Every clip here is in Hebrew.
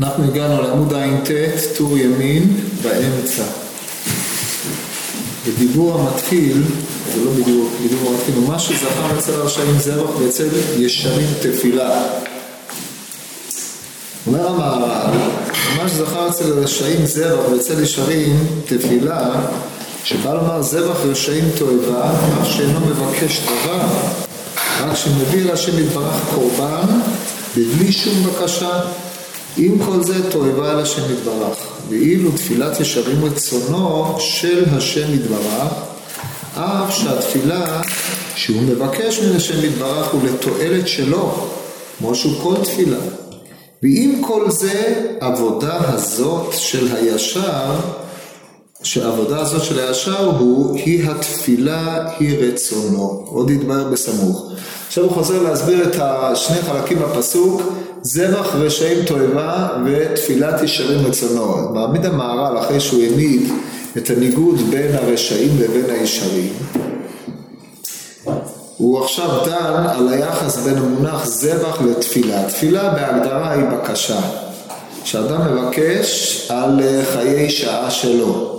אנחנו הגענו לעמוד ע"ט, טור ימין, באמצע. בדיבור המתחיל, זה לא בדיבור, בדיבור המתחיל, הוא מה שזכר אצל הרשעים זרח ואצל ישרים תפילה. אומר המהר"ל, מה שזכר אצל הרשעים זרח ואצל ישרים תפילה, שבא לומר זבח רשעים תועבה, אף שאינו מבקש דבר, רק שמביא להשם יתברך קורבן, בלי שום בקשה. עם כל זה תועבה על השם יתברך, ואילו תפילת ישרים רצונו של השם יתברך, אף שהתפילה שהוא מבקש מן השם יתברך הוא לתועלת שלו, כמו שהוא כל תפילה. ועם כל זה, עבודה הזאת של הישר, שהעבודה הזאת של הישר הוא, היא התפילה, היא רצונו. עוד יתבהר בסמוך. עכשיו הוא חוזר להסביר את השני חלקים בפסוק, זבח רשעים תועבה ותפילת ישרים רצונו. מעמיד המהר"ל אחרי שהוא העמיד את הניגוד בין הרשעים לבין הישרים. הוא עכשיו דן על היחס בין המונח זבח לתפילה. תפילה בהגדרה היא בקשה. שאדם מבקש על חיי שעה שלו.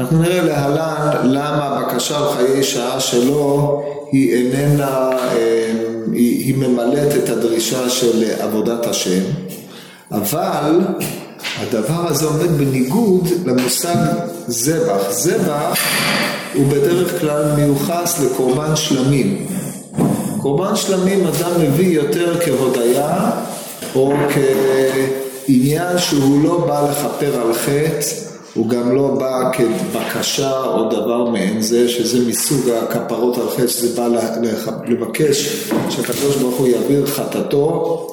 אנחנו נראה להלן למה הבקשה על חיי שעה שלו היא איננה, היא, היא ממלאת את הדרישה של עבודת השם, אבל הדבר הזה עומד בניגוד למושג זבח. זבח הוא בדרך כלל מיוחס לקורבן שלמים. קורבן שלמים אדם מביא יותר כהודיה או כעניין שהוא לא בא לכפר על חטא הוא גם לא בא כבקשה או דבר מעין זה, שזה מסוג הכפרות על חטא, שזה בא לבקש שהקדוש ברוך הוא יעביר חטאתו.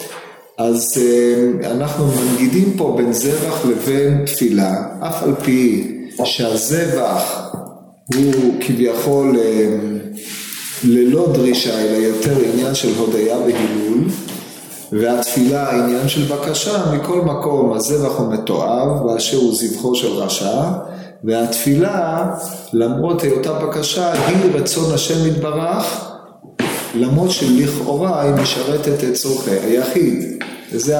אז אה, אנחנו מנגידים פה בין זבח לבין תפילה, אף על פי שהזבח הוא כביכול אה, ללא דרישה, אלא יותר עניין של הודיה והילול. והתפילה עניין של בקשה, מכל מקום הזבח הוא מתועב באשר הוא זבחו של רשע, והתפילה למרות היותה בקשה היא רצון השם יתברך, למרות שלכאורה היא משרתת את צורכי היחיד. וזה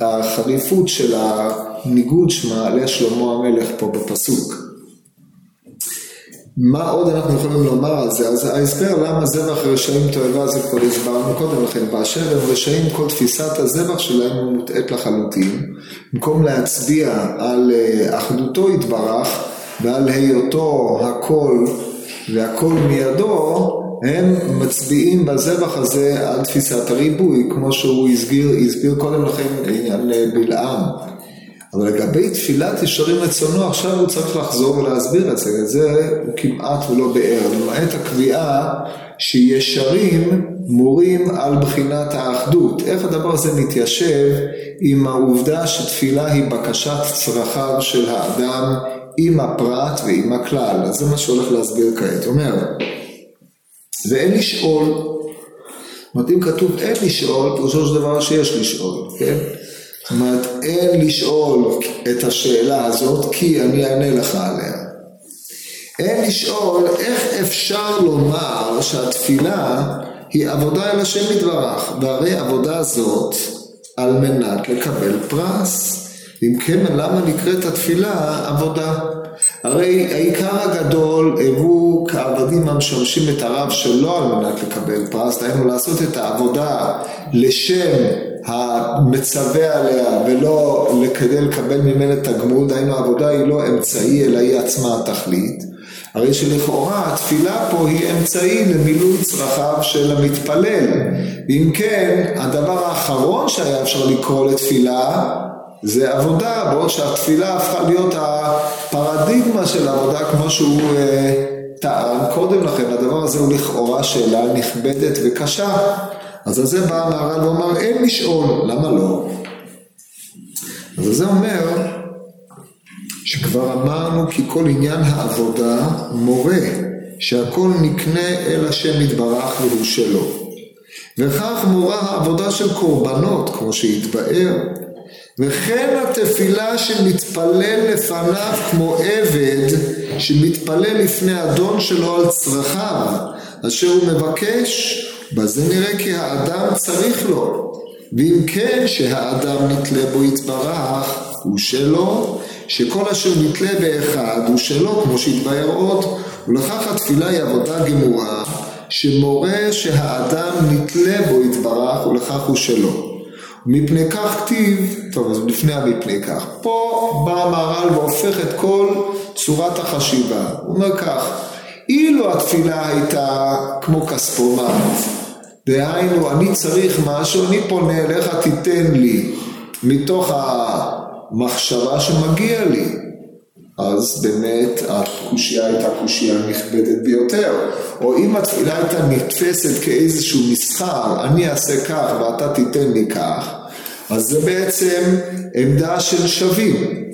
החריפות של הניגוד שמעלה שלמה המלך פה בפסוק. מה עוד אנחנו יכולים לומר על זה? אז ההסבר למה זבח רשעים תועבה זה כבר הסברנו קודם לכן, באשר הם רשעים כל תפיסת הזבח שלהם מוטעית לחלוטין. במקום להצביע על אה, אחדותו יתברך ועל היותו הכל והכל מידו, הם מצביעים בזבח הזה על תפיסת הריבוי, כמו שהוא הסביר, הסביר קודם לכן לעניין אה, בלעם. אבל לגבי תפילת ישרים רצונו, עכשיו הוא צריך לחזור ולהסביר את זה. זה הוא כמעט ולא באר, למעט הקביעה שישרים מורים על בחינת האחדות. איך הדבר הזה מתיישב עם העובדה שתפילה היא בקשת צרכיו של האדם עם הפרט ועם הכלל. אז זה מה שהולך להסביר כעת. אומר, ואין לשאול, זאת אומרת אם כתוב אין לשאול, פירושו של דבר שיש לשאול, כן? זאת אומרת, אין לשאול את השאלה הזאת, כי אני אענה לך עליה. אין לשאול איך אפשר לומר שהתפילה היא עבודה אל השם יתברך, והרי עבודה זאת על מנת לקבל פרס. אם כן, למה נקראת התפילה עבודה? הרי העיקר הגדול הוא כעבדים המשמשים את הרב שלא על מנת לקבל פרס, דהיינו לעשות את העבודה לשם המצווה עליה ולא כדי לקבל ממנה תגמול, דהיינו העבודה היא לא אמצעי אלא היא עצמה התכלית. הרי שלכאורה התפילה פה היא אמצעי למילוי צרכיו של המתפלל. ואם כן, הדבר האחרון שהיה אפשר לקרוא לתפילה זה עבודה, בעוד שהתפילה הפכה להיות הפרדיגמה של עבודה כמו שהוא אה, טען קודם לכן. הדבר הזה הוא לכאורה שאלה נכבדת וקשה. אז על זה בא המהר"ל ואומר אין לשאול, למה לא? אז זה אומר שכבר אמרנו כי כל עניין העבודה מורה שהכל נקנה אל השם יתברך והוא שלו. וכך מורה העבודה של קורבנות, כמו שהתבאר, וכן התפילה שמתפלל לפניו כמו עבד שמתפלל לפני אדון שלו על צרכיו, אשר הוא מבקש בזה נראה כי האדם צריך לו, ואם כן שהאדם נתלה בו יתברך, הוא שלו, שכל אשר נתלה באחד הוא שלו, כמו שהתבהר עוד, ולכך התפילה היא עבודה גמורה, שמורה שהאדם נתלה בו יתברך, ולכך הוא שלו. מפני כך כתיב, טוב אז לפני המפני כך, פה בא המהר"ל והופך את כל צורת החשיבה, הוא אומר כך, אילו התפילה הייתה כמו כספומט, דהיינו אני צריך משהו, אני פונה אליך תיתן לי מתוך המחשבה שמגיע לי, אז באמת הקושייה הייתה קושייה נכבדת ביותר. או אם התפילה הייתה נתפסת כאיזשהו מסחר, אני אעשה כך ואתה תיתן לי כך, אז זה בעצם עמדה של שווים.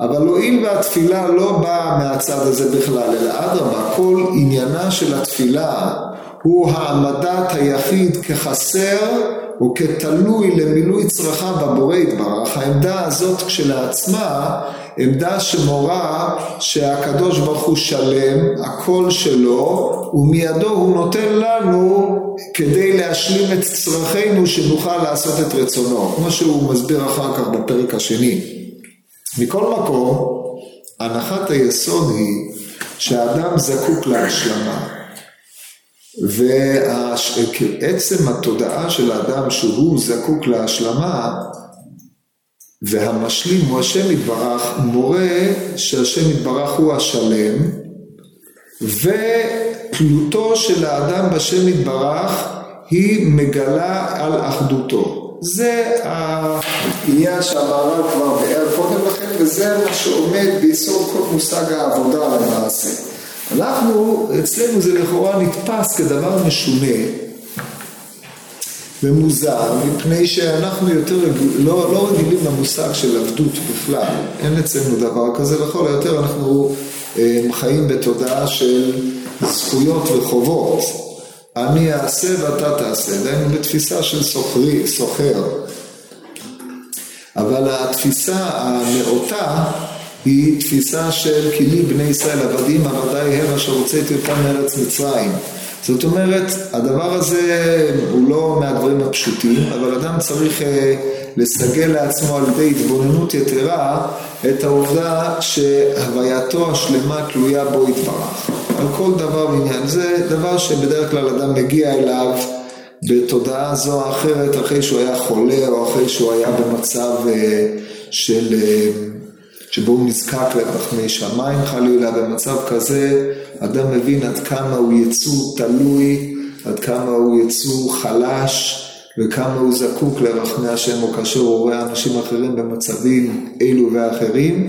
אבל הואיל והתפילה לא באה מהצד הזה בכלל, אלא אדרבה, כל עניינה של התפילה הוא העמדת היחיד כחסר וכתלוי למילוי צרכיו בבורא יתברך. העמדה הזאת כשלעצמה עמדה שמורה שהקדוש ברוך הוא שלם, הכל שלו, ומידו הוא נותן לנו כדי להשלים את צרכינו שנוכל לעשות את רצונו, כמו שהוא מסביר אחר כך בפרק השני. מכל מקום, הנחת היסוד היא שהאדם זקוק להשלמה. ועצם התודעה של האדם שהוא זקוק להשלמה והמשלים הוא השם יתברך, מורה שהשם יתברך הוא השלם, ותלותו של האדם בשם יתברך היא מגלה על אחדותו. זה העניין שהמהר"ל כבר ביאר קודם לכן, וזה מה שעומד ביסוד כל מושג העבודה למעשה. אנחנו, אצלנו זה לכאורה נתפס כדבר משונה, ומוזר, מפני שאנחנו יותר לא, לא רגילים למושג של עבדות בכלל. אין אצלנו דבר כזה, לכל היותר אנחנו אה, חיים בתודעה של זכויות וחובות. אני אעשה ואתה תעשה, דהיינו בתפיסה של סוחרי, סוחר. אבל התפיסה הנאותה היא תפיסה של כי לי בני ישראל עבדים עבדי הם אשר הוצאתי אותם מארץ מצרים. זאת אומרת, הדבר הזה הוא לא מהדברים הפשוטים, אבל אדם צריך אה, לסגל לעצמו על ידי התבוננות יתרה את העובדה שהווייתו השלמה תלויה בו יתברך. על כל דבר ועניין. זה דבר שבדרך כלל אדם מגיע אליו בתודעה זו או אחרת אחרי שהוא היה חולה או אחרי שהוא היה במצב אה, של... אה, שבו הוא נזקק לרחמי שמיים. חלילה, במצב כזה אדם מבין עד כמה הוא יצור תלוי, עד כמה הוא יצור חלש וכמה הוא זקוק לרחמי השם או כאשר הוא רואה אנשים אחרים במצבים אלו ואחרים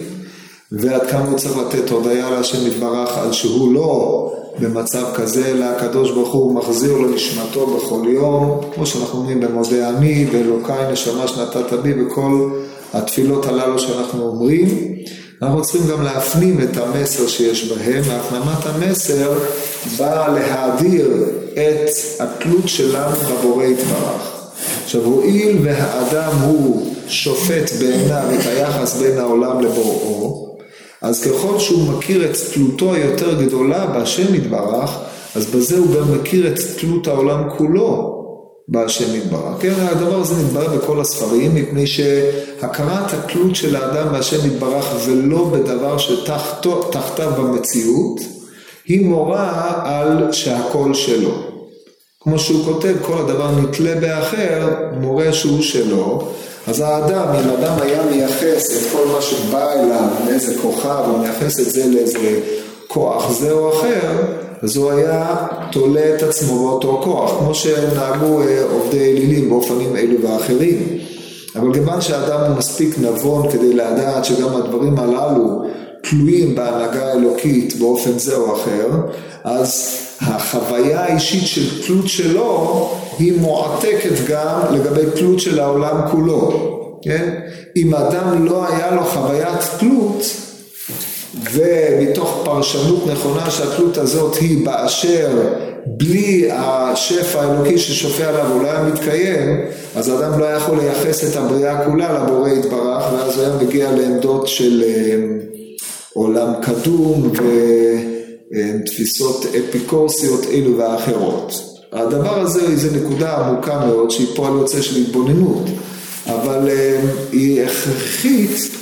ועד כמה הוא צריך לתת הודיה להשם יתברך על שהוא לא במצב כזה, אלא הקדוש ברוך הוא מחזיר לו נשמתו בכל יום, כמו שאנחנו אומרים במודה אני, באלוקיי נשמה שנתת בי, בכל התפילות הללו שאנחנו אומרים, אנחנו צריכים גם להפנים את המסר שיש בהם, והפנמת המסר באה להאדיר את התלות שלנו בבורא יתברך. עכשיו הואיל והאדם הוא שופט בעיניו את היחס בין העולם לבוראו, אז ככל שהוא מכיר את תלותו היותר גדולה בהשם יתברך, אז בזה הוא גם מכיר את תלות העולם כולו. בהשם יתברך. כן, הדבר הזה נתברר בכל הספרים, מפני שהכרת התלות של האדם בהשם יתברך ולא בדבר שתחתיו במציאות, היא מורה על שהכל שלו. כמו שהוא כותב, כל הדבר נתלה באחר, מורה שהוא שלו. אז האדם, אם אדם היה מייחס את כל מה שבא אליו, לאיזה כוכב, הוא מייחס את זה לאיזה כוח זה או אחר, אז הוא היה תולה את עצמו באותו כוח, כמו שנהגו אה, עובדי אלילים באופנים אלו ואחרים. אבל כיוון שהאדם הוא מספיק נבון כדי לדעת שגם הדברים הללו תלויים בהנהגה האלוקית באופן זה או אחר, אז החוויה האישית של תלות שלו היא מועתקת גם לגבי תלות של העולם כולו, כן? אם אדם לא היה לו חוויית תלות, ומתוך פרשנות נכונה שהתלות הזאת היא באשר בלי השפע האלוקי ששופע עליו הוא לא היה מתקיים, אז האדם לא היה יכול לייחס את הבריאה כולה לבורא יתברך, ואז הוא היה מגיע לעמדות של אה, עולם קדום ותפיסות אפיקורסיות אלו ואחרות. הדבר הזה זה נקודה עמוקה מאוד שהיא פועל יוצא של התבוננות, אבל אה, היא הכרחית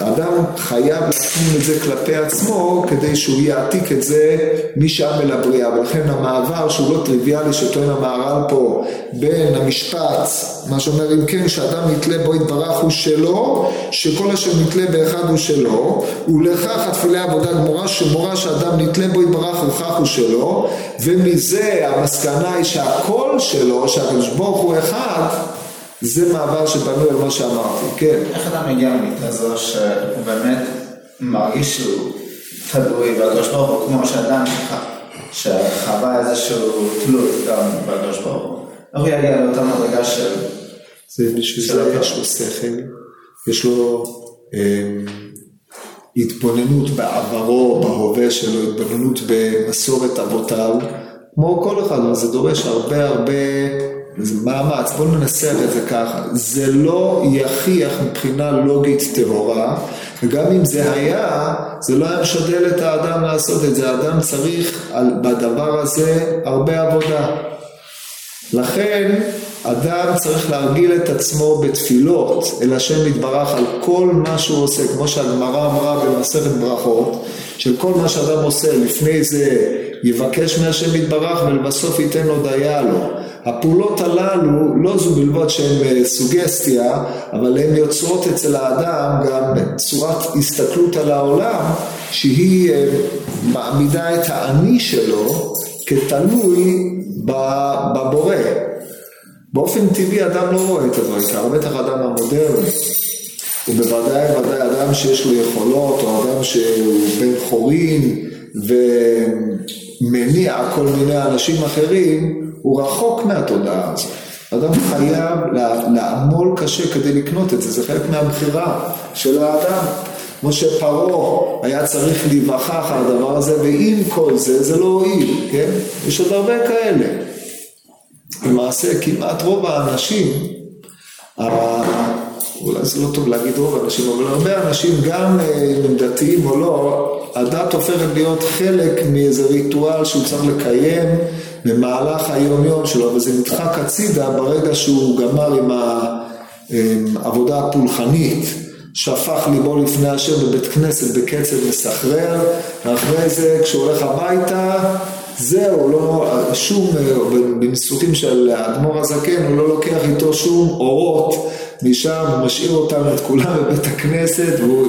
האדם חייב להפנים את זה כלפי עצמו כדי שהוא יעתיק את זה משם אל הבריאה ולכן המעבר שהוא לא טריוויאלי שטוען המהר"ל פה בין המשפט מה שאומר אם כן שאדם נתלה בו יתברך הוא שלו שכל אשר נתלה באחד הוא שלו ולכך התפילה עבודה גמורה שמורה שאדם נתלה בו יתברך וכך הוא שלו. ומזה המסקנה היא שהכל שלו שהקדוש ברוך הוא אחד זה מעבר שבנוי על מה שאמרתי, כן. איך אדם מגיע לזו שהוא באמת מרגיש שהוא תלוי בקדוש ברוך הוא, כמו שאדם שחווה איזושהי תלות גם בקדוש ברוך הוא. איך הוא יגיע לאותה מדרגה של... זה בשביל זה יש לו שכל, יש לו אה, התבוננות בעברו, בהווה שלו, התבוננות במסורת אבותיו, כמו כל אחד, אבל זה דורש הרבה הרבה... זה מאמץ, בואו ננסח את זה ככה, זה לא יכיח מבחינה לוגית טהורה, וגם אם זה היה, זה לא היה משדל את האדם לעשות את זה, האדם צריך על, בדבר הזה הרבה עבודה. לכן, אדם צריך להרגיל את עצמו בתפילות אל השם יתברך על כל מה שהוא עושה, כמו שהגמרא אמרה במסכת ברכות, של כל מה שאדם עושה לפני זה יבקש מהשם יתברך ולבסוף ייתן לו דיה לו. הפעולות הללו לא זו בלבד שהן אה, סוגסטיה, אבל הן יוצרות אצל האדם גם צורת הסתכלות על העולם שהיא אה, מעמידה את האני שלו כתלוי בבורא. באופן טבעי אדם לא רואה את ככה, בטח אדם המודרני. ובוודאי ודאי אדם שיש לו יכולות, או אדם שהוא בן חורין ומניע כל מיני אנשים אחרים, הוא רחוק מהתודעה הזאת. אדם חייב לעמול קשה כדי לקנות את זה, זה חלק מהבחירה של האדם. כמו שפרעה היה צריך להיווכח על הדבר הזה, ועם כל זה, זה לא הועיל, כן? יש עוד הרבה כאלה. למעשה, כמעט רוב האנשים, אולי זה לא טוב להגיד רוב האנשים, אבל הרבה אנשים, גם אם הם דתיים או לא, הדת הופכת להיות חלק מאיזה ריטואל שהוא צריך לקיים במהלך היום-יום שלו, וזה נדחק הצידה ברגע שהוא גמר עם העבודה הפולחנית, שפך ליבו לפני השם בבית כנסת בקצב מסחרר, ואחרי זה כשהוא הולך הביתה, זהו, לא, שום, בניסוחים של האדמו"ר הזקן, הוא לא לוקח איתו שום אורות משם, הוא משאיר אותם את כולם בבית הכנסת, והוא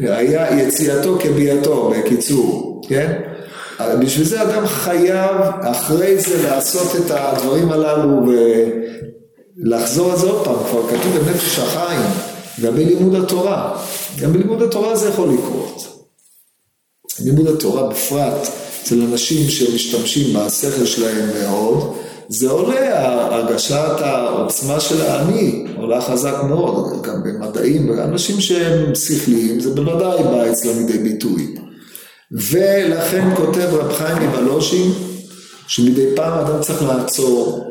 היה יציאתו כביאתו, בקיצור, כן? בשביל זה אדם חייב אחרי זה לעשות את הדברים הללו ולחזור על זה עוד פעם, כבר כתוב בנפש החיים, גם בלימוד התורה, גם בלימוד התורה זה יכול לקרות. לימוד התורה בפרט אצל אנשים שמשתמשים בשכל שלהם מאוד, זה עולה, הרגשת העוצמה של האני עולה חזק מאוד, גם במדעים, אנשים שהם שכליים, זה בוודאי בא אצלם לידי ביטוי. ולכן כותב רב חיים מבלושים, שמדי פעם אדם צריך לעצור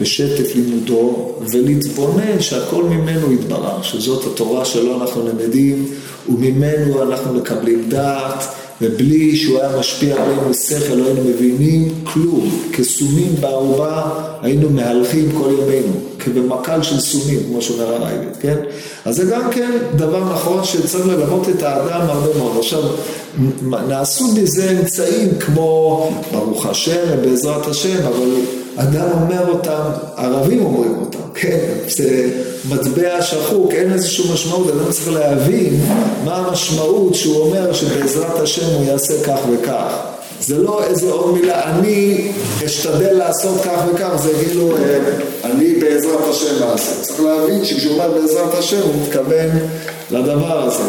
בשטף לימודו ולהתבונן שהכל ממנו יתברך, שזאת התורה שלו אנחנו למדים וממנו אנחנו מקבלים דעת ובלי שהוא היה משפיע עלינו שכל לא היינו מבינים כלום, כסומים בערובה היינו מהלכים כל ימינו, כבמקל של סומים כמו שאומר הרייבד, כן? אז זה גם כן דבר נכון שצריך ללמות את האדם הרבה מאוד. עכשיו, נעשו בזה אמצעים כמו ברוך השם ובעזרת השם, אבל אדם אומר אותם, ערבים אומרים אותם, כן, זה מטבע שחוק, אין איזושהי משמעות, אדם צריך להבין מה המשמעות שהוא אומר שבעזרת השם הוא יעשה כך וכך. זה לא איזה עוד מילה, אני אשתדל לעשות כך וכך, זה כאילו אה, אני בעזרת השם אעשה. צריך להבין שכשהוא אומר בעזרת השם הוא מתכוון לדבר הזה.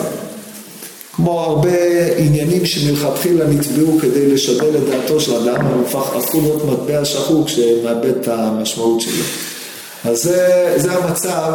כמו הרבה עניינים שמלכתחילה נתבעו כדי לשדל את דעתו של אדם, הם הפכו להיות מטבע שחוק שמאבד את המשמעות שלו. אז זה, זה המצב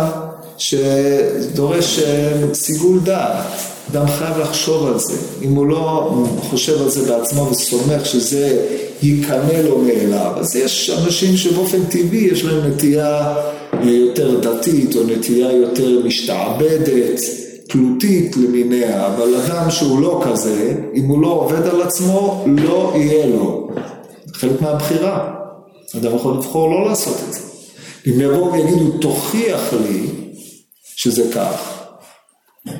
שדורש אה, סיגול דעת. אדם חייב לחשוב על זה. אם הוא לא חושב על זה בעצמו וסומך שזה ייכנע לו מאליו, אז יש אנשים שבאופן טבעי יש להם נטייה יותר דתית או נטייה יותר משתעבדת. תלותית למיניה, אבל אדם שהוא לא כזה, אם הוא לא עובד על עצמו, לא יהיה לו. חלק מהבחירה. אדם יכול לבחור לא לעשות את זה. אם יבואו ויגידו, תוכיח לי שזה כך,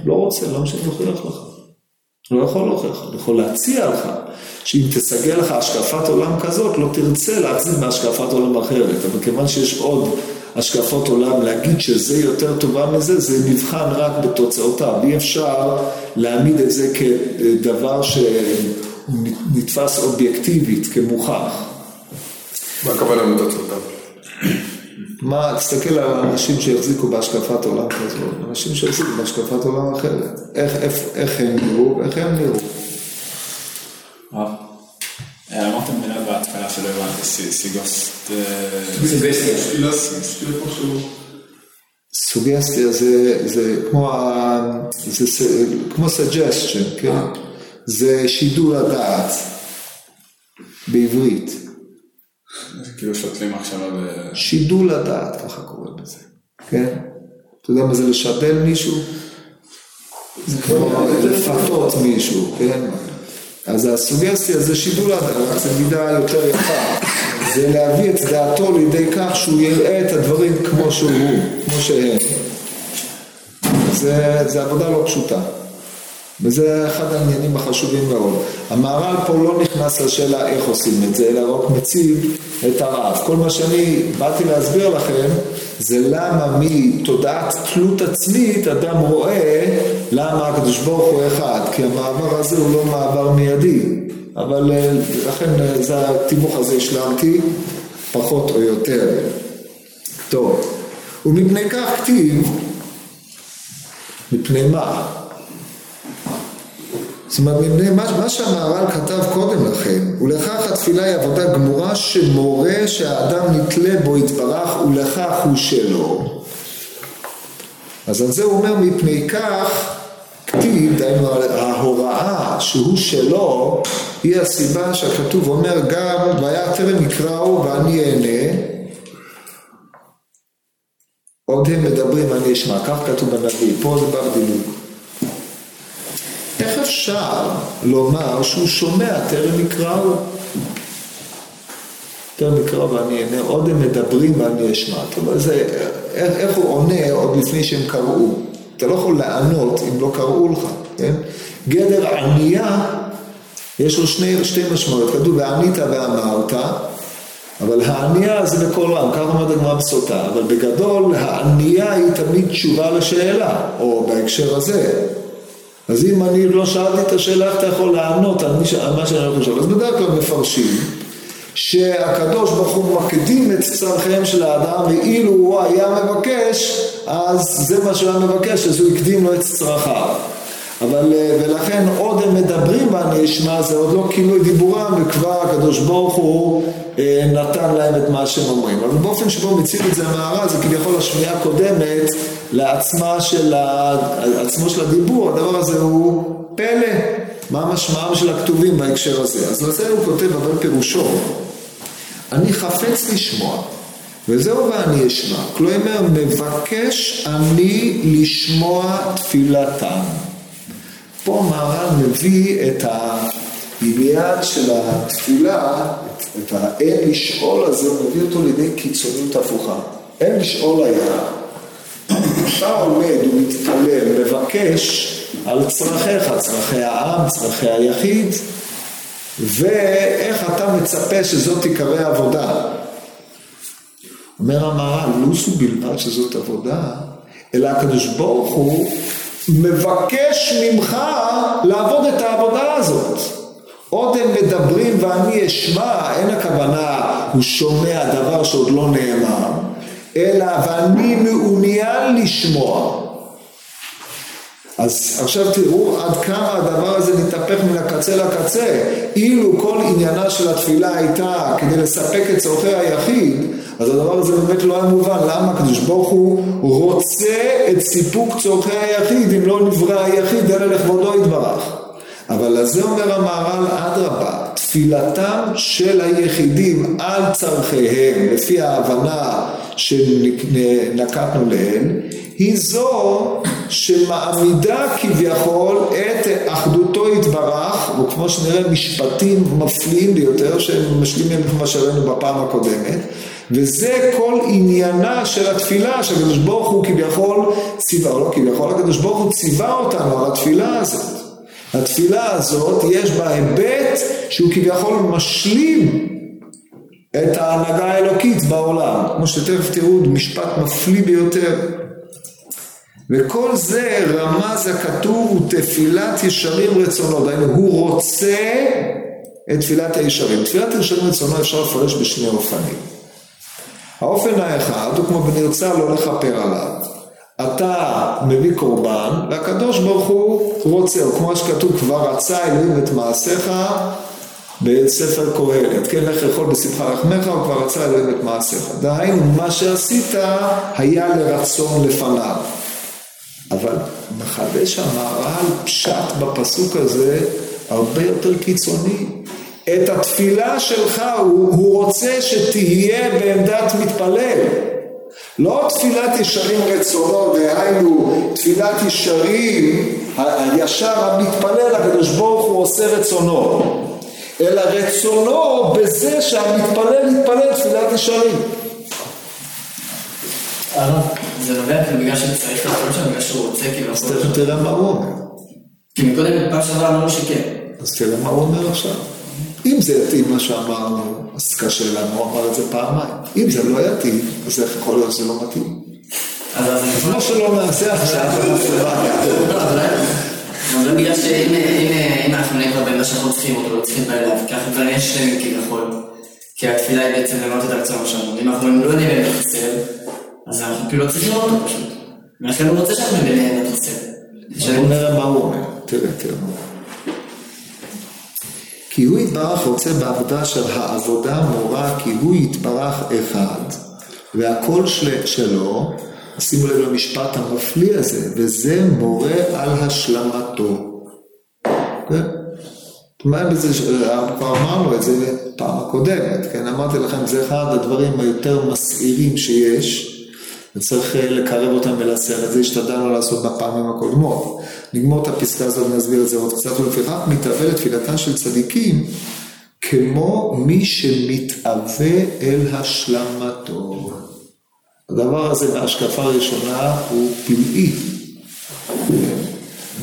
לא רוצה, למה שאני אוכיח לך? לא יכול להוכיח, אני יכול להציע לך שאם תסגל לך השקפת עולם כזאת, לא תרצה להחזיק מהשקפת עולם אחרת. אבל כיוון שיש עוד השקפות עולם, להגיד שזה יותר טובה מזה, זה נבחן רק בתוצאותיו. אי אפשר להעמיד את זה כדבר שנתפס אובייקטיבית, כמוכח. מה הכוונה בתוצאותיו? מה, תסתכל על האנשים שהחזיקו בהשקפת עולם כזאת, אנשים שהחזיקו בהשקפת עולם אחרת. איך, איך, איך הם נראו, איך הם נראו. סיגוסט... סוגסטיה זה, זה כמו, זה כמו suggestion, כן? זה שידול הדעת בעברית. זה כאילו שותלים עכשיו על... שידול הדעת, ככה קוראים לזה, כן? אתה יודע מה זה לשדל מישהו? זה כמו לפתות מישהו, כן? אז הסוגסטיה זה שידול הדעת, זה מידה יותר יפה. זה להביא את דעתו לידי כך שהוא יראה את הדברים כמו שהוא, כמו שהם. זה, זה עבודה לא פשוטה. וזה אחד העניינים החשובים מאוד. המהר"ל פה לא נכנס לשאלה איך עושים את זה, אלא רק מציב את הרף. כל מה שאני באתי להסביר לכם, זה למה מתודעת תלות עצמית אדם רואה למה הקדוש ברוך הוא אחד, כי המעבר הזה הוא לא מעבר מיידי. אבל אה, לכן אה, זה התיווך הזה השלמתי, פחות או יותר. טוב, ומפני כך כתיב, מפני מה? זאת אומרת, מפני מה, מה שהמהר"ל כתב קודם לכן, ולכך התפילה היא עבודה גמורה שמורה שהאדם נתלה בו יתברך ולכך הוא שלו. אז על זה הוא אומר, מפני כך כתיב, דהיינו ההוראה שהוא שלו, היא הסיבה שהכתוב אומר גם, והיה טרם יקראו ואני אענה, עוד הם מדברים אני אשמע, כך כתוב בנביא, פה זה בא בדיוק. איך אפשר לומר שהוא שומע טרם יקראו? טרם יקראו ואני אענה, עוד הם מדברים ואני אשמע. זה, איך, איך הוא עונה עוד לפני שהם קראו? אתה לא יכול לענות אם לא קראו לך, כן? גדר ענייה, יש לו שני, שתי משמעויות, כתוב וענית ואמרת, אבל הענייה זה בקול רם, כך אומרת הגמרא בסוטה, אבל בגדול הענייה היא תמיד תשובה לשאלה, או בהקשר הזה. אז אם אני לא שאלתי את השאלה, איך אתה יכול לענות על, מה שאני לשאול? אז בדרך כלל מפרשים שהקדוש ברוך הוא מקדים את צרכיהם של האדם, ואילו הוא היה מבקש, אז זה מה שהוא היה מבקש, אז הוא הקדים לו את צרכיו. אבל, אה, ולכן עוד הם מדברים ואני אשמע, זה עוד לא כאילו דיבורם, וכבר הקדוש ברוך הוא אה, נתן להם את מה שהם אומרים. אבל באופן שבו מציג את זה המערה, זה כביכול השמיעה הקודמת לעצמה של, עצמו של הדיבור, הדבר הזה הוא פלא. מה משמעם של הכתובים בהקשר הזה? אז לזה הוא כותב, אבל פירושו, אני חפץ לשמוע, וזהו ואני אשמע. כלומר, מבקש אני לשמוע תפילתם. פה מהר"ל מביא את העניין של התפילה, את האין לשאול הזה, הוא מביא אותו לידי קיצוניות הפוכה. אין לשאול היה, אתה עומד ומתפלל, מבקש על צרכיך, צרכי העם, צרכי היחיד, ואיך אתה מצפה שזאת תיקרא עבודה. אומר המהר"ל, זו בלבד שזאת עבודה, אלא הקדוש ברוך הוא מבקש ממך לעבוד את העבודה הזאת. עוד הם מדברים ואני אשמע, אין הכוונה הוא שומע דבר שעוד לא נאמר, אלא ואני מעוניין לשמוע. אז עכשיו תראו עד כמה הדבר הזה מתהפך מן הקצה לקצה. אילו כל עניינה של התפילה הייתה כדי לספק את צורכי היחיד, אז הדבר הזה באמת לא היה מובן. למה? הקדוש ברוך הוא רוצה את סיפוק צורכי היחיד, אם לא נברא היחיד, אלא לכבודו יתברך. אבל לזה אומר המהר"ל, אדרבה, תפילתם של היחידים על צורכיהם, לפי ההבנה שנקטנו להן, היא זו שמעמידה כביכול את אחדותו יתברך וכמו שנראה משפטים מפליאים ביותר שהם משלימים את מה שראינו בפעם הקודמת וזה כל עניינה של התפילה שהקדוש ברוך הוא כביכול ציווה, או לא כביכול, הקדוש ברוך הוא ציווה אותנו על התפילה הזאת. התפילה הזאת יש בה היבט שהוא כביכול משלים את ההנהגה האלוקית בעולם, כמו שתכף תראו משפט מפליא ביותר. וכל זה רמז הכתוב הוא תפילת ישרים רצונו, דהיינו הוא רוצה את תפילת הישרים. תפילת ישרים רצונו אפשר לפרש בשני אופנים. האופן האחד הוא כמו בנרצה לא לכפר עליו. אתה מביא קורבן והקדוש ברוך הוא רוצה, או כמו שכתוב כבר רצה אלוהים את מעשיך בספר קהלת, כן לך לאכול בשמחה לחמך הוא כבר רצה אלוהים את מעשיך. דהיינו מה שעשית היה לרצון לפניו. אבל מחדש המהר"ל פשט בפסוק הזה הרבה יותר קיצוני. את התפילה שלך הוא, הוא רוצה שתהיה בעמדת מתפלל. לא תפילת ישרים רצונו, דהיינו תפילת ישרים, הישר המתפלל, הקדוש ברוך הוא עושה רצונו, אלא רצונו בזה שהמתפלל יתפלל תפילת ישרים. זה נובע כאילו בגלל שצריך לעשות שם, בגלל שהוא רוצה כאילו... אז תכף תראה מה הוא אומר. כי מקודם פעם שעברה אמרנו שכן. אז תראה מה הוא אומר עכשיו. אם זה יתאים מה שאמרנו, אז קשה לנו, הוא אמר את זה פעמיים. אם זה לא יתאים, אז איך יכול להיות שזה לא מתאים? אז כמו שלא נעשה עכשיו, אבל בגלל שאם אנחנו נהיה כבר במה שאנחנו צריכים אותו, לא צריכים אליו, ככה כבר נהיה שלמים כביכול. כי התפילה היא בעצם למנות את הרצון שלנו. אם אנחנו לא נהיה באמת חסר, אז אנחנו כאילו לא צריכים אותו פשוט. ולכן הוא רוצה שאנחנו נהיה באמת חסר. בואו נראה מה הוא אומר. תראה, תראה. כי הוא יתברך רוצה בעבודה של העבודה מורה, כי הוא יתברך אחד, והכל של, שלו, שימו לב למשפט המפליא הזה, וזה מורה על השלמתו. כן? מה בזה, כבר אמרנו את זה פעם הקודמת, כן? אמרתי לכם, זה אחד הדברים היותר מסעירים שיש. וצריך לקרב אותם ולעשר את זה, השתדלנו לעשות בפעמים הקודמות. נגמור את הפסקה הזאת ונסביר את זה עוד קצת, ולפיכך מתאווה לתפילתה של צדיקים כמו מי שמתאווה אל השלמתו. הדבר הזה בהשקפה הראשונה הוא פלאי.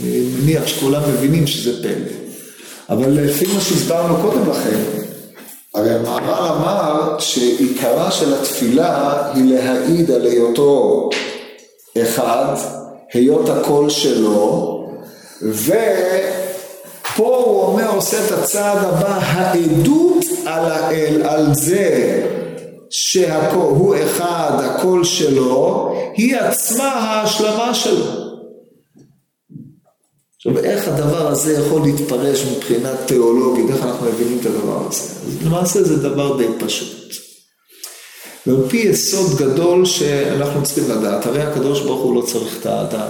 אני מניח שכולם מבינים שזה פלא. אבל לפי מה שהסברנו קודם לכן, הרי המהר"ל אמר שעיקרה של התפילה היא להעיד על היותו אחד, היות הקול שלו, ופה הוא אומר, עושה את הצעד הבא, העדות על האל, על זה שהוא אחד, הקול שלו, היא עצמה ההשלמה שלו. עכשיו, איך הדבר הזה יכול להתפרש מבחינה תיאולוגית, איך אנחנו מבינים את הדבר הזה? למעשה זה דבר די פשוט. ועל פי יסוד גדול שאנחנו צריכים לדעת, הרי הקדוש ברוך הוא לא צריך את האדם.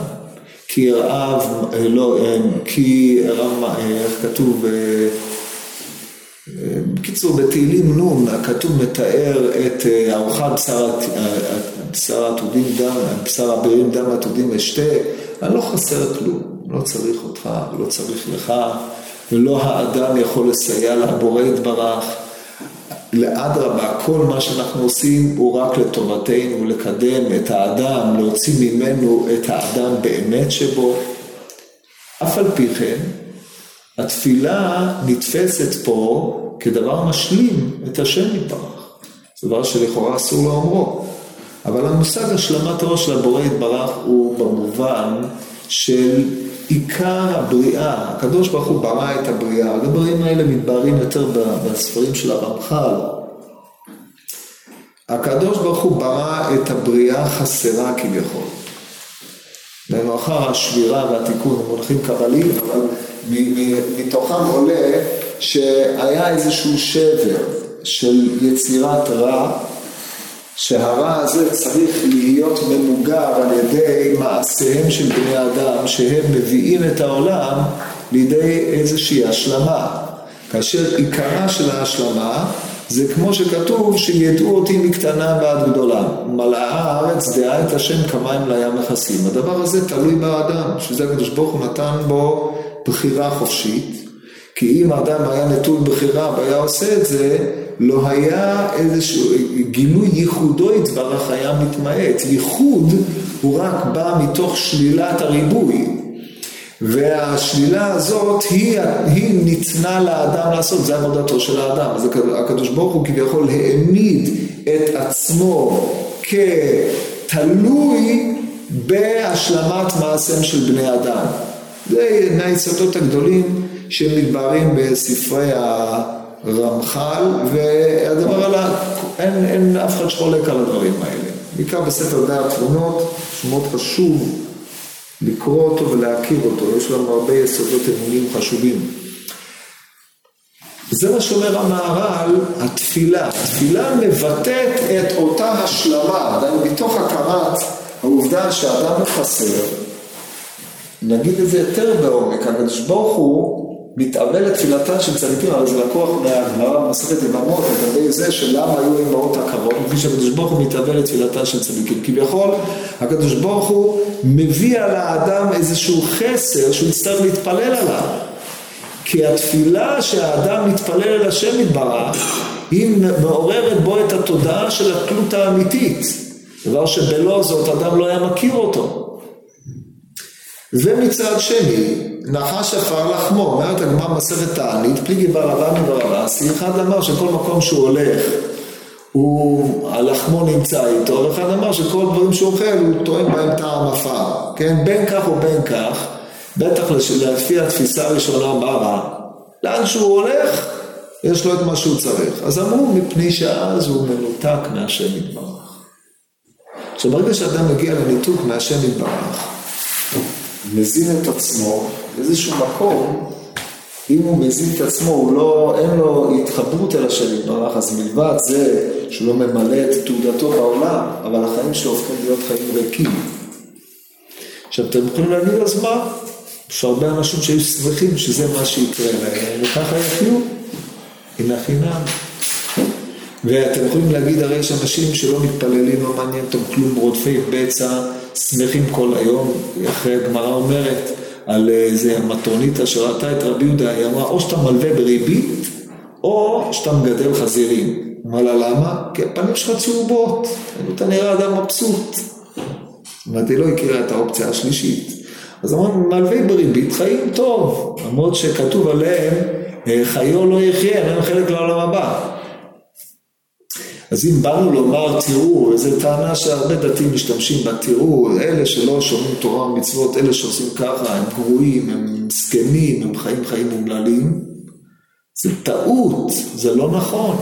כי רעב, לא, כי רם, איך כתוב, בקיצור בתהילים נ' הכתוב מתאר את ארוחת בשר, בשר עתודים דם, בשר הבריאים דם עתודים אשתה, אני לא חסר כלום. לא צריך אותך ולא צריך לך, ולא האדם יכול לסייע לבורא יתברך. לאדרבה, כל מה שאנחנו עושים הוא רק לטובתנו, לקדם את האדם, להוציא ממנו את האדם באמת שבו. אף על פי כן, התפילה נתפסת פה כדבר משלים את השם יתברך. זה דבר שלכאורה אסור לאומרו. אבל המושג השלמת ראש לבורא יתברך הוא במובן של עיקר הבריאה, הקדוש ברוך הוא ברא את הבריאה, הדברים האלה מתבהרים יותר בספרים של הרמח"ל. הקדוש ברוך הוא ברא את הבריאה חסרה כביכול. דהיינו אחר השבירה והתיקון הם מונחים קבליים, אבל מתוכם עולה שהיה איזשהו שבר של יצירת רע שהרע הזה צריך להיות ממוגר על ידי מעשיהם של בני אדם שהם מביאים את העולם לידי איזושהי השלמה. כאשר עיקרה של ההשלמה זה כמו שכתוב שידעו אותי מקטנה ועד גדולה. מלאה הארץ דעה את השם כמים לים מכסים. הדבר הזה תלוי באדם, שזה הקדוש ברוך הוא נתן בו בחירה חופשית. כי אם האדם היה נטול בחירה והיה עושה את זה, לא היה איזשהו, גילוי ייחודו יתברך היה מתמעט. ייחוד הוא רק בא מתוך שלילת הריבוי. והשלילה הזאת היא, היא ניתנה לאדם לעשות, זה עבודתו של האדם. אז הקדוש ברוך הוא כביכול העמיד את עצמו כתלוי בהשלמת מעשיהם של בני אדם. זה מהיסודות הגדולים שמתבהרים בספרי הרמח"ל, והדבר עלה, אין, אין אף אחד שחולק על הדברים האלה. בעיקר בספר די התמונות, שמאוד חשוב לקרוא אותו ולהכיר אותו, יש לנו הרבה יסודות אמונים חשובים. זה מה שאומר המהר"ל, התפילה. התפילה מבטאת את אותה השלמה, עדיין מתוך הכרת העובדה שאדם חסר, נגיד את זה יותר בעומק, הקדוש ברוך הוא מתאבל לתפילתן של צדיקים, הרי זה לקוח מהגמרא במסכת יבמות לגבי זה שלמה היו אמהות עקרות, כפי שהקדוש ברוך הוא מתאבל לתפילתן של צדיקים. כביכול, הקדוש ברוך הוא מביא על האדם איזשהו חסר שהוא יצטרך להתפלל עליו. כי התפילה שהאדם מתפלל אל השם יתברך, היא מעוררת בו את התודעה של התלות האמיתית. דבר שבלא זאת אדם לא היה מכיר אותו. ומצד שני, נחש עפר לחמו, אומרת הגמרא מסכת תענית, פליגי ברבן וברבסי, אחד אמר שכל מקום שהוא הולך, הוא, הלחמו נמצא איתו, ואחד אמר שכל דברים שהוא אוכל הוא טועם בהם טעם עפר, כן, בין כך ובין כך, בטח לפי התפיסה הראשונה רע, לאן שהוא הולך, יש לו את מה שהוא צריך. אז אמרו, מפני שאז הוא מנותק מהשם יתברך. עכשיו, ברגע שאדם מגיע לניתוק מהשם יתברך, מזין את עצמו באיזשהו מקום, אם הוא מזין את עצמו, הוא לא, אין לו התחברות אל השם יתברך, אז מלבד זה שהוא לא ממלא את תעודתו בעולם, אבל החיים שלו הופכים להיות חיים ריקים. עכשיו אתם יכולים להגיד אז מה? יש הרבה אנשים שהיו שמחים שזה מה שיקרה להם, וככה יחיו, הנה חינם. ואתם יכולים להגיד, הרי יש אנשים שלא מתפללים, לא מעניין אותם כלום, רודפי בצע, שמחים כל היום, איך הגמרא אומרת על איזה מטרוניתא שראתה את רבי יהודה, היא אמרה, או שאתה מלווה בריבית, או שאתה מגדל חזירים. אמר לה, למה? כי הפנים שלך צהובות, אתה נראה אדם מבסוט. היא לא הכירה את האופציה השלישית. אז אמרנו, מלווה בריבית, חיים טוב, למרות שכתוב עליהם, חיו לא יחיה, אין חלק לעולם הבא. אז אם באנו לומר, תראו, זו טענה שהרבה דתיים משתמשים בה, תראו, אלה שלא שומעים תורה ומצוות, אלה שעושים ככה, הם גרועים, הם זקנים, הם חיים חיים אומללים, זה טעות, זה לא נכון.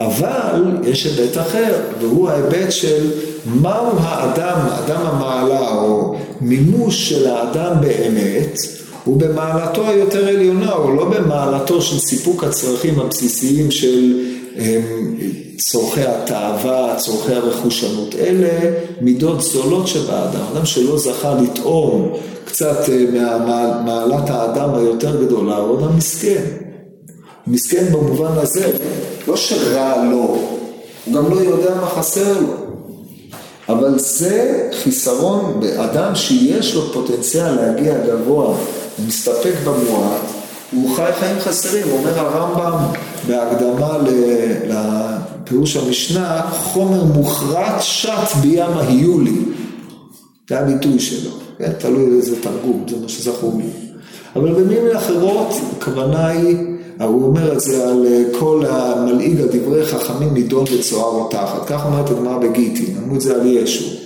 אבל יש היבט אחר, והוא ההיבט של מהו האדם, אדם המעלה, או מימוש של האדם באמת, הוא במעלתו היותר עליונה, הוא לא במעלתו של סיפוק הצרכים הבסיסיים של צורכי התאווה, צורכי הרכושנות. אלה מידות זולות שבאדם. אדם שלא זכה לטעום קצת אה, ממעלת האדם היותר גדולה, הוא אדם מסכן. מסכן במובן הזה, לא שרע לו, הוא גם לא יודע מה חסר לו. אבל זה חיסרון באדם שיש לו פוטנציאל להגיע גבוה, מסתפק במועט, הוא חי חיים חסרים, אומר הרמב"ם בהקדמה לפירוש המשנה, חומר מוחרט שט בים ההיולי. זה הביטוי שלו, כן? תלוי איזה תרגום, זה מה שזכור לי. אבל במילים אחרות, הכוונה היא, הוא אומר את זה על כל המלעיג על דברי חכמים נידון וצוהר או תחת. כך אומרת הגמרא בגיטין, אמרו את זה על ישו.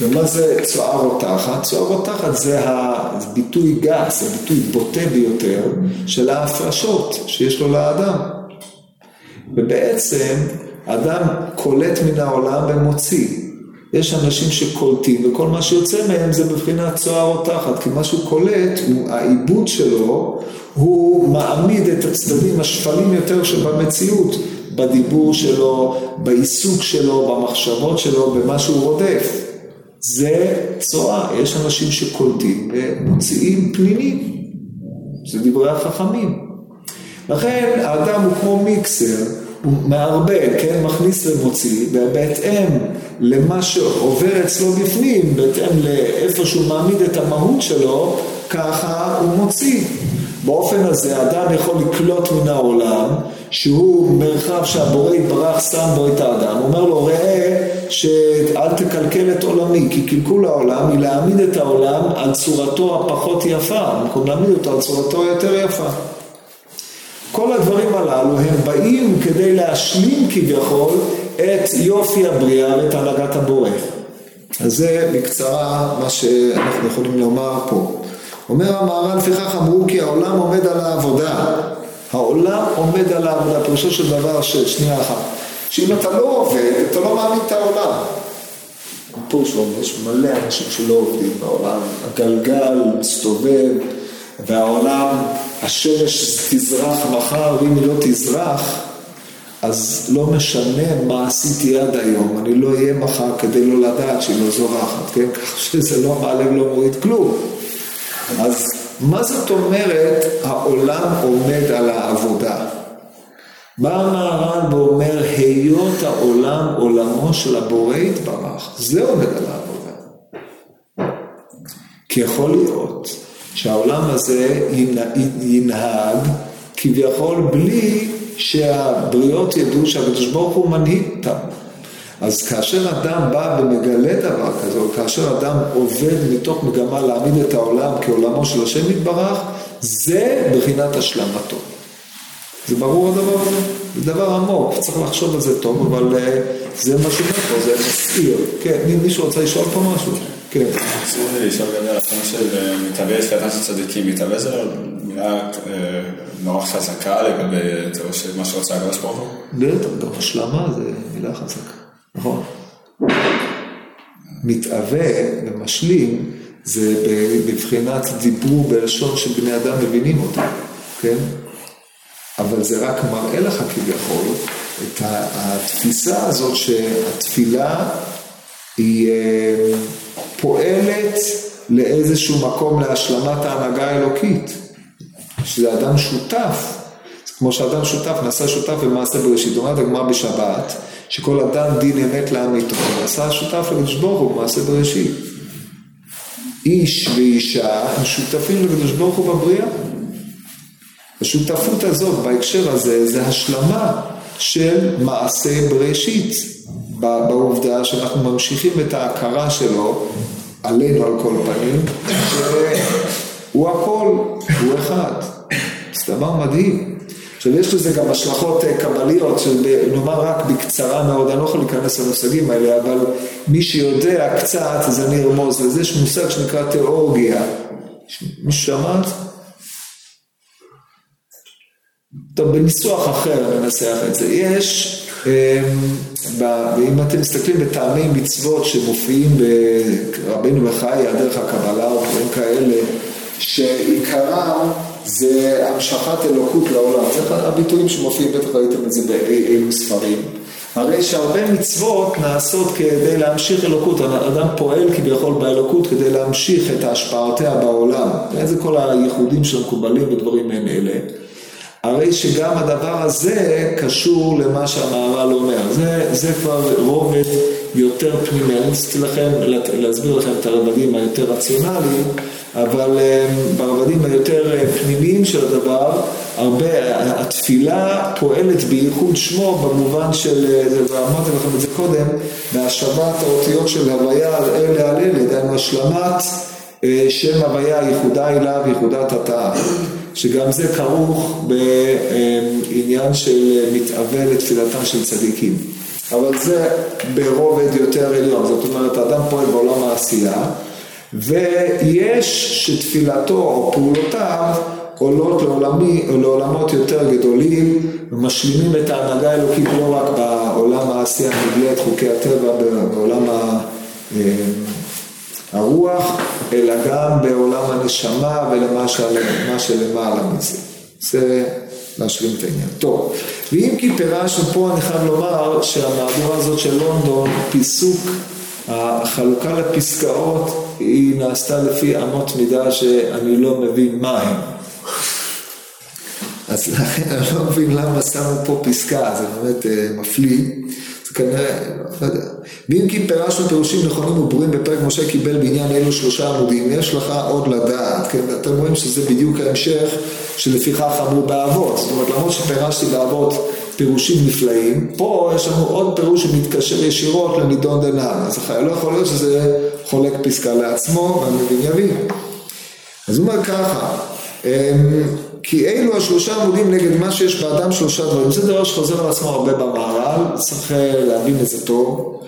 ומה זה צוהר או תחת? צוהר או תחת זה הביטוי גס, הביטוי בוטה ביותר של ההפרשות שיש לו לאדם. ובעצם האדם קולט מן העולם ומוציא. יש אנשים שקולטים וכל מה שיוצא מהם זה בבחינת צוהר או תחת, כי מה שהוא קולט, העיבוד שלו, הוא מעמיד את הצדדים השפלים יותר שבמציאות, בדיבור שלו, בעיסוק שלו, במחשבות שלו, במה שהוא רודף. זה צואה, יש אנשים שקולטים ומוציאים פנינים, זה דברי החכמים. לכן האדם הוא כמו מיקסר, הוא מערבל, כן, מכניס ומוציא, ובהתאם למה שעובר אצלו בפנים, בהתאם לאיפה שהוא מעמיד את המהות שלו, ככה הוא מוציא. באופן הזה אדם יכול לקלוט מן העולם שהוא מרחב שהבורא יתברך שם בו את האדם. הוא אומר לו ראה שאל תקלקל את עולמי כי קלקול העולם היא להעמיד את העולם על צורתו הפחות יפה במקום להעמיד אותו על צורתו היותר יפה. כל הדברים הללו הם באים כדי להשלים כביכול את יופי הבריאה ואת הנהגת הבורא. אז זה בקצרה מה שאנחנו יכולים לומר פה. אומר המהר"ל, לפיכך אמרו כי העולם עומד על העבודה. העולם עומד על העבודה, פירושו של דבר ששנייה אחת. שאם אתה לא עובד, אתה לא מאמין את העולם. פה שלום, יש מלא אנשים שלא עובדים בעולם, הגלגל מסתובב, והעולם, השמש תזרח מחר, ואם היא לא תזרח, אז לא משנה מה עשיתי עד היום, אני לא אהיה מחר כדי לא לדעת שהיא לא זורחת, כן? כך שזה לא מעלה ולא מוריד כלום. אז מה זאת אומרת העולם עומד על העבודה? בא המהר"ל ואומר, היות העולם עולמו של הבורא יתברך, זה עומד על העבודה. כי יכול להיות שהעולם הזה ינהג כביכול בלי שהבריות ידעו שהקדוש ברוך הוא מנהיג אותם. אז כאשר אדם בא ומגלה דבר כזה, או כאשר אדם עובד מתוך מגמה להעמיד את העולם כעולמו של השם יתברך, זה בחינת השלמתו. זה ברור הדבר הזה? זה דבר עמוק, צריך לחשוב על זה טוב, אבל אה, זה מה שאומר פה, זה מסעיר. כן, מישהו רוצה לשאול פה משהו? כן. רציתי לשאול לגבי הפעם של אה, מתהווה תפילתם של צדיקים, מתהווה זה מילה אה, נורא חזקה לגבי מה שרוצה הקדוש ברוך הוא? בטח, גם השלמה זה מילה חזקה. נכון. מתאווה ומשלים זה בבחינת דיבור בלשון שבני אדם מבינים אותה, כן? אבל זה רק מראה לך כביכול את התפיסה הזאת שהתפילה היא אה, פועלת לאיזשהו מקום להשלמת ההנהגה האלוקית, שזה אדם שותף, כמו שאדם שותף, נעשה שותף במעשה בראשית, אומרת הגמרא בשבת, שכל אדם דין אמת לעמיתו, ועשה שותף לקדוש ברוך הוא במעשה בראשית. איש ואישה הם שותפים לקדוש ברוך הוא בבריאה. השותפות הזאת בהקשר הזה זה השלמה של מעשה בראשית, בעובדה שאנחנו ממשיכים את ההכרה שלו עלינו על כל פנים, שהוא הכל, הוא אחד. זה דבר מדהים. עכשיו יש לזה גם השלכות אה, קבליות, שנאמר רק בקצרה מאוד, אני לא יכול להיכנס למושגים האלה, אבל מי שיודע קצת, אז אני ארמוז לזה, יש מושג שנקרא תיאורגיה. מישהו שמעת? טוב, בניסוח אחר ננסח את זה. יש, אמ, אם אתם מסתכלים בטעמי מצוות שמופיעים ברבינו בחיי, דרך הקבלה או דברים כאלה, שעיקרם זה המשכת אלוקות לעולם. זה הביטויים שמופיעים, בטח ראיתם את זה באילו ספרים. הרי שהרבה מצוות נעשות כדי להמשיך אלוקות, האדם פועל כביכול באלוקות כדי להמשיך את השפעותיה בעולם. זה כל הייחודים שמקובלים בדברים מעין אלה. הרי שגם הדבר הזה קשור למה שהמהר"ל אומר. זה, זה כבר רובד יותר פנימי. אני רציתי לכם, להסביר לכם את הרבדים היותר רציונליים, אבל אה, ברבדים היותר אה, פנימיים של הדבר, הרבה, התפילה פועלת בייחוד שמו במובן של, אה, ואמרתי לכם את זה קודם, בהשבת האותיות של הוויה על אלה על אלה, דהיינו השלמת שם הוויה, ייחודה אליו, ייחודת התאה. שגם זה כרוך בעניין של מתאווה לתפילתם של צדיקים. אבל זה ברובד יותר עליון, זאת אומרת, האדם פועל בעולם העשייה, ויש שתפילתו או פעולותיו עולות לעולמי, לעולמות יותר גדולים ומשלימים את ההנהגה האלוקית לא רק בעולם העשייה נגלה את חוקי הטבע, בעולם הרוח, אלא גם בעולם הנשמה ולמה שלמעלה מזה. זה להשלים את העניין. טוב, ואם כי פירשנו פה, אני חייב לומר שהמהדורה הזאת של לונדון, פיסוק, החלוקה לפסקאות, היא נעשתה לפי אמות מידה שאני לא מבין מה הן. אז לכן אני לא מבין למה שמו פה פסקה, זה באמת אה, מפליא. זה כנראה, לא יודע. ואם כי פירשנו פירושים נכונים וברורים בפרק משה קיבל בעניין אלו שלושה עמודים, יש לך עוד לדעת, כן, אתם רואים שזה בדיוק ההמשך שלפיכך אמרו באבות, זאת אומרת למרות שפירשתי באבות פירושים נפלאים, פה יש לנו עוד פירוש שמתקשר ישירות לנידון דנן, אז לא יכול להיות שזה חולק פסקה לעצמו והמבין יבין. אז הוא אומר ככה, אמ, כי אלו השלושה עמודים נגד מה שיש באדם שלושה דברים. זה דבר שחוזר על עצמו הרבה במהר"ל, צריך אה, להבין את זה טוב.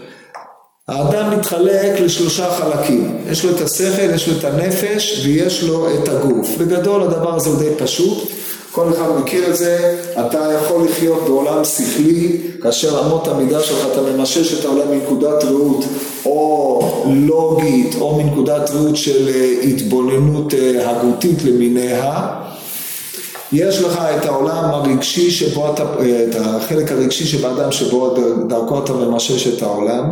האדם מתחלק לשלושה חלקים, יש לו את השכל, יש לו את הנפש ויש לו את הגוף. בגדול הדבר הזה הוא די פשוט, כל אחד מכיר את זה, אתה יכול לחיות בעולם שכלי, כאשר אמות המידה שלך אתה ממשש את העולם מנקודת ראות או לוגית או מנקודת ראות של אה, התבוננות אה, הגותית למיניה. יש לך את העולם הרגשי שבו אתה, את החלק הרגשי שבאדם שבו דרכו אתה ממשש את העולם.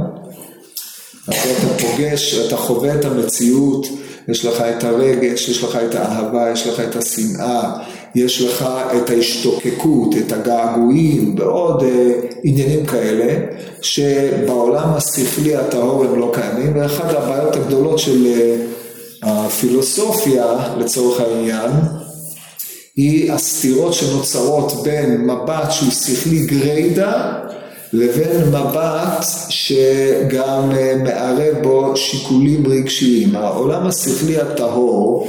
אתה פוגש, אתה חווה את המציאות, יש לך את הרגש, יש לך את האהבה, יש לך את השנאה, יש לך את ההשתוקקות, את הגעגועים ועוד אה, עניינים כאלה, שבעולם השכלי הטהור הם לא קיימים, ואחת הבעיות הגדולות של אה, הפילוסופיה לצורך העניין, היא הסתירות שנוצרות בין מבט שהוא שכלי גריידא לבין מבט שגם אה, מערב בו שיקולים רגשיים. העולם השכלי הטהור,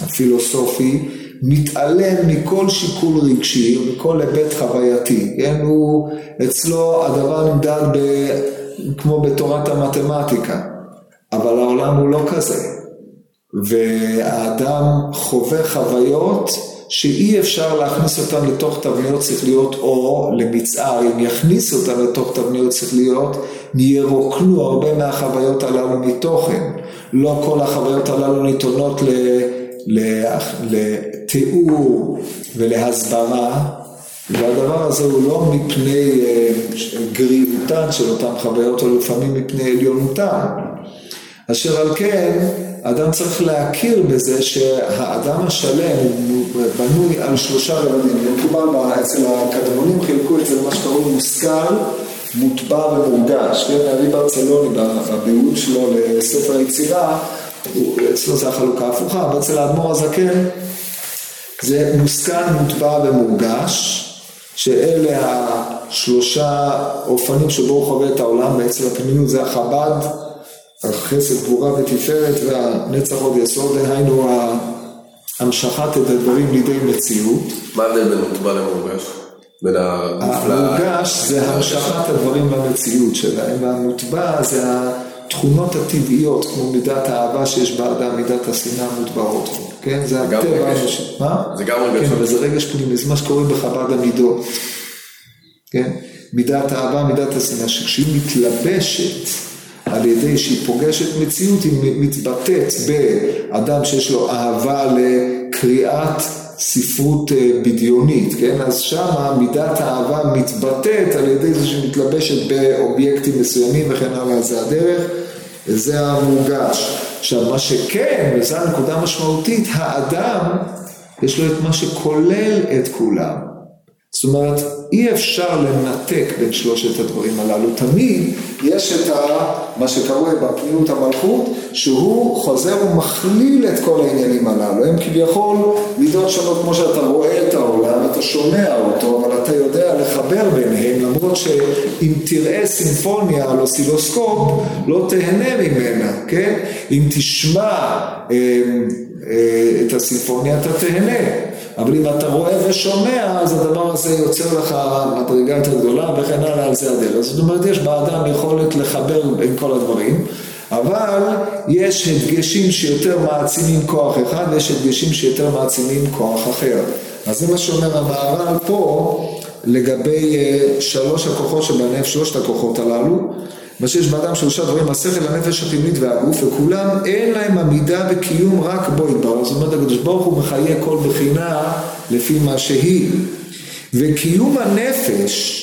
הפילוסופי, מתעלם מכל שיקול רגשי ומכל היבט חווייתי, כן? הוא, אצלו הדבר נמדד ב, כמו בתורת המתמטיקה, אבל העולם הוא לא כזה, והאדם חווה חוויות שאי אפשר להכניס אותן לתוך תבניות שכליות או למצער, אם יכניסו אותן לתוך תבניות שכליות, ירוקנו הרבה מהחוויות הללו מתוכן. לא כל החוויות הללו ניתנות לתיאור ולהסברה, והדבר הזה הוא לא מפני אה, גריעותן של אותן חוויות, או לפעמים מפני עליונותן. אשר על כן, אדם צריך להכיר בזה שהאדם השלם הוא בנוי על שלושה רבדים. מקובל אצל הקדמונים חילקו את זה למה שקראו מושכל, מוטבע ומורגש. כן, אבי ברצלוני בביעוד שלו לספר היצירה, אצלו זה החלוקה ההפוכה, אבל אצל האדמו"ר הזקן זה מושכל, מוטבע ומורגש. שאלה השלושה אופנים שבו הוא חווה את העולם, ואצל הפנימיות זה החב"ד, החסד, גבורה ותפארת והנצח עוד יסוד, דהיינו המשכת את הדברים לידי מציאות. מה ההבדל בין מוטבע למורגש? בין המורגש זה המשכת הדברים במציאות שלהם, והמוטבע זה התכונות הטבעיות, כמו מידת האהבה שיש באדם, מידת השנאה המוטבעות כן? זה הטבע האנושי. מה? זה גם רגש. כן, וזה רגש פנימי, זה מה שקוראים בחב"ד המידות. כן? מידת האהבה, מידת השנאה, שכשהיא מתלבשת על ידי שהיא פוגשת מציאות, היא מתבטאת באדם שיש לו אהבה לקריאת ספרות אה, בדיונית, כן? אז שמה מידת האהבה מתבטאת על ידי זה שמתלבשת באובייקטים מסוימים וכן הלאה, זה הדרך, וזה המורגש. עכשיו, מה שכן, וזו הנקודה המשמעותית, האדם, יש לו את מה שכולל את כולם. זאת אומרת, אי אפשר לנתק בין שלושת הדברים הללו. תמיד יש את ה, מה שקרוי בפנימות המלכות, שהוא חוזר ומכליל את כל העניינים הללו. הם כביכול מידות שונות כמו שאתה רואה את העולם, אתה שומע אותו, אבל אתה יודע לחבר ביניהם, למרות שאם תראה סימפוניה על אוסילוסקופ, לא תהנה ממנה, כן? אם תשמע אה, אה, את הסימפוניה, אתה תהנה. אבל אם אתה רואה ושומע, אז הדבר הזה יוצר לך מדרגה יותר גדולה וכן הלאה, על זה הדרך. זאת אומרת, יש באדם יכולת לחבר בין כל הדברים, אבל יש הדגשים שיותר מעצימים כוח אחד ויש הדגשים שיותר מעצימים כוח אחר. אז זה מה שאומר המהר"ל פה לגבי אה, שלוש הכוחות שבנפש, שלושת הכוחות הללו. מה שיש באדם שלושה דברים, השכל, הנפש הפנימית והגוף, וכולם אין להם עמידה וקיום רק בו יתברר. זאת אומרת, הקדוש ברוך הוא מחיה כל בחינה לפי מה שהיא. וקיום הנפש,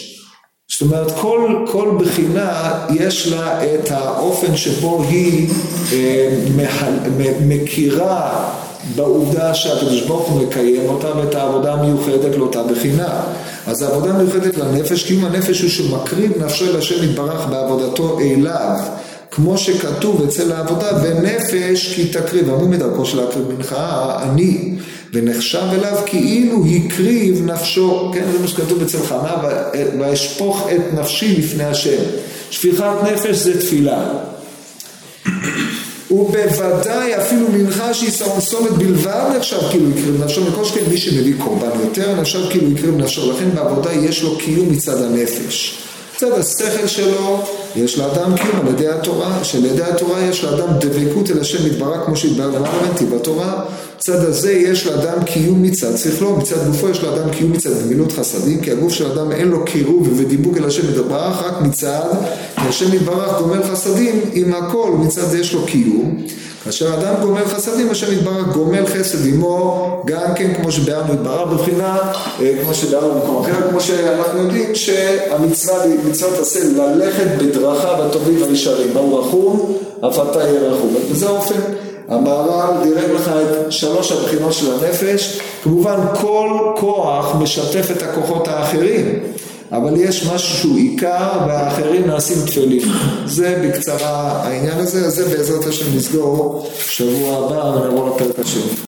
זאת אומרת, כל, כל בחינה יש לה את האופן שבו היא אה, מכירה בעובדה שהקדוש ברוך הוא מקיים אותה ואת העבודה המיוחדת לאותה בחינה. אז העבודה מיוחדת לנפש, קיום הנפש הוא שמקריב נפשו אל השם יתברך בעבודתו אליו. כמו שכתוב אצל העבודה, ונפש כי תקריב, אמרו מדרכו של להקריב מנחה, אני, ונחשב אליו כאילו הקריב נפשו, כן, זה מה שכתוב אצל חנה, ואשפוך את נפשי לפני השם. שפיכת נפש זה תפילה. ובוודאי אפילו מנחה שהיא סומת בלבד נחשב כאילו הקריב נפשו, מכל שכן מי שמביא קורבן יותר נחשב כאילו הקריב נפשו, לכן בעבודה יש לו קיום מצד הנפש. מצד השכל שלו יש לאדם קיום על ידי התורה, שעל ידי התורה יש לאדם דבקות אל השם יתברך כמו שהתברר למדתי בתורה, מצד הזה יש לאדם קיום מצד שכלו, מצד גופו יש לאדם קיום מצד גמילות חסדים, כי הגוף של אדם אין לו קירוב ודיבוק אל השם יתברך, רק מצד, כי השם יתברך גומל חסדים עם הכל, מצד זה יש לו קיום. כאשר אדם גומל חסדים, השם יתברך גומל חסד עמו, גם כן כמו שביארנו יתברך בבחינה, אה, כמו שביארנו במקום אחר, כמו שאנחנו יודעים שהמצווה מצוות עשה ללכת בדרכיו הטובים והישרים, מהו רחום, אף אתה יהיה רחום. בזה אופן המהר"ל דירג לך את שלוש הבחינות של הנפש, כמובן כל כוח משתף את הכוחות האחרים. אבל יש משהו שהוא עיקר והאחרים נעשים תפלים. זה בקצרה העניין הזה, אז זה בעזרת השם נסגור שבוע הבא ונעבור לפרק השני.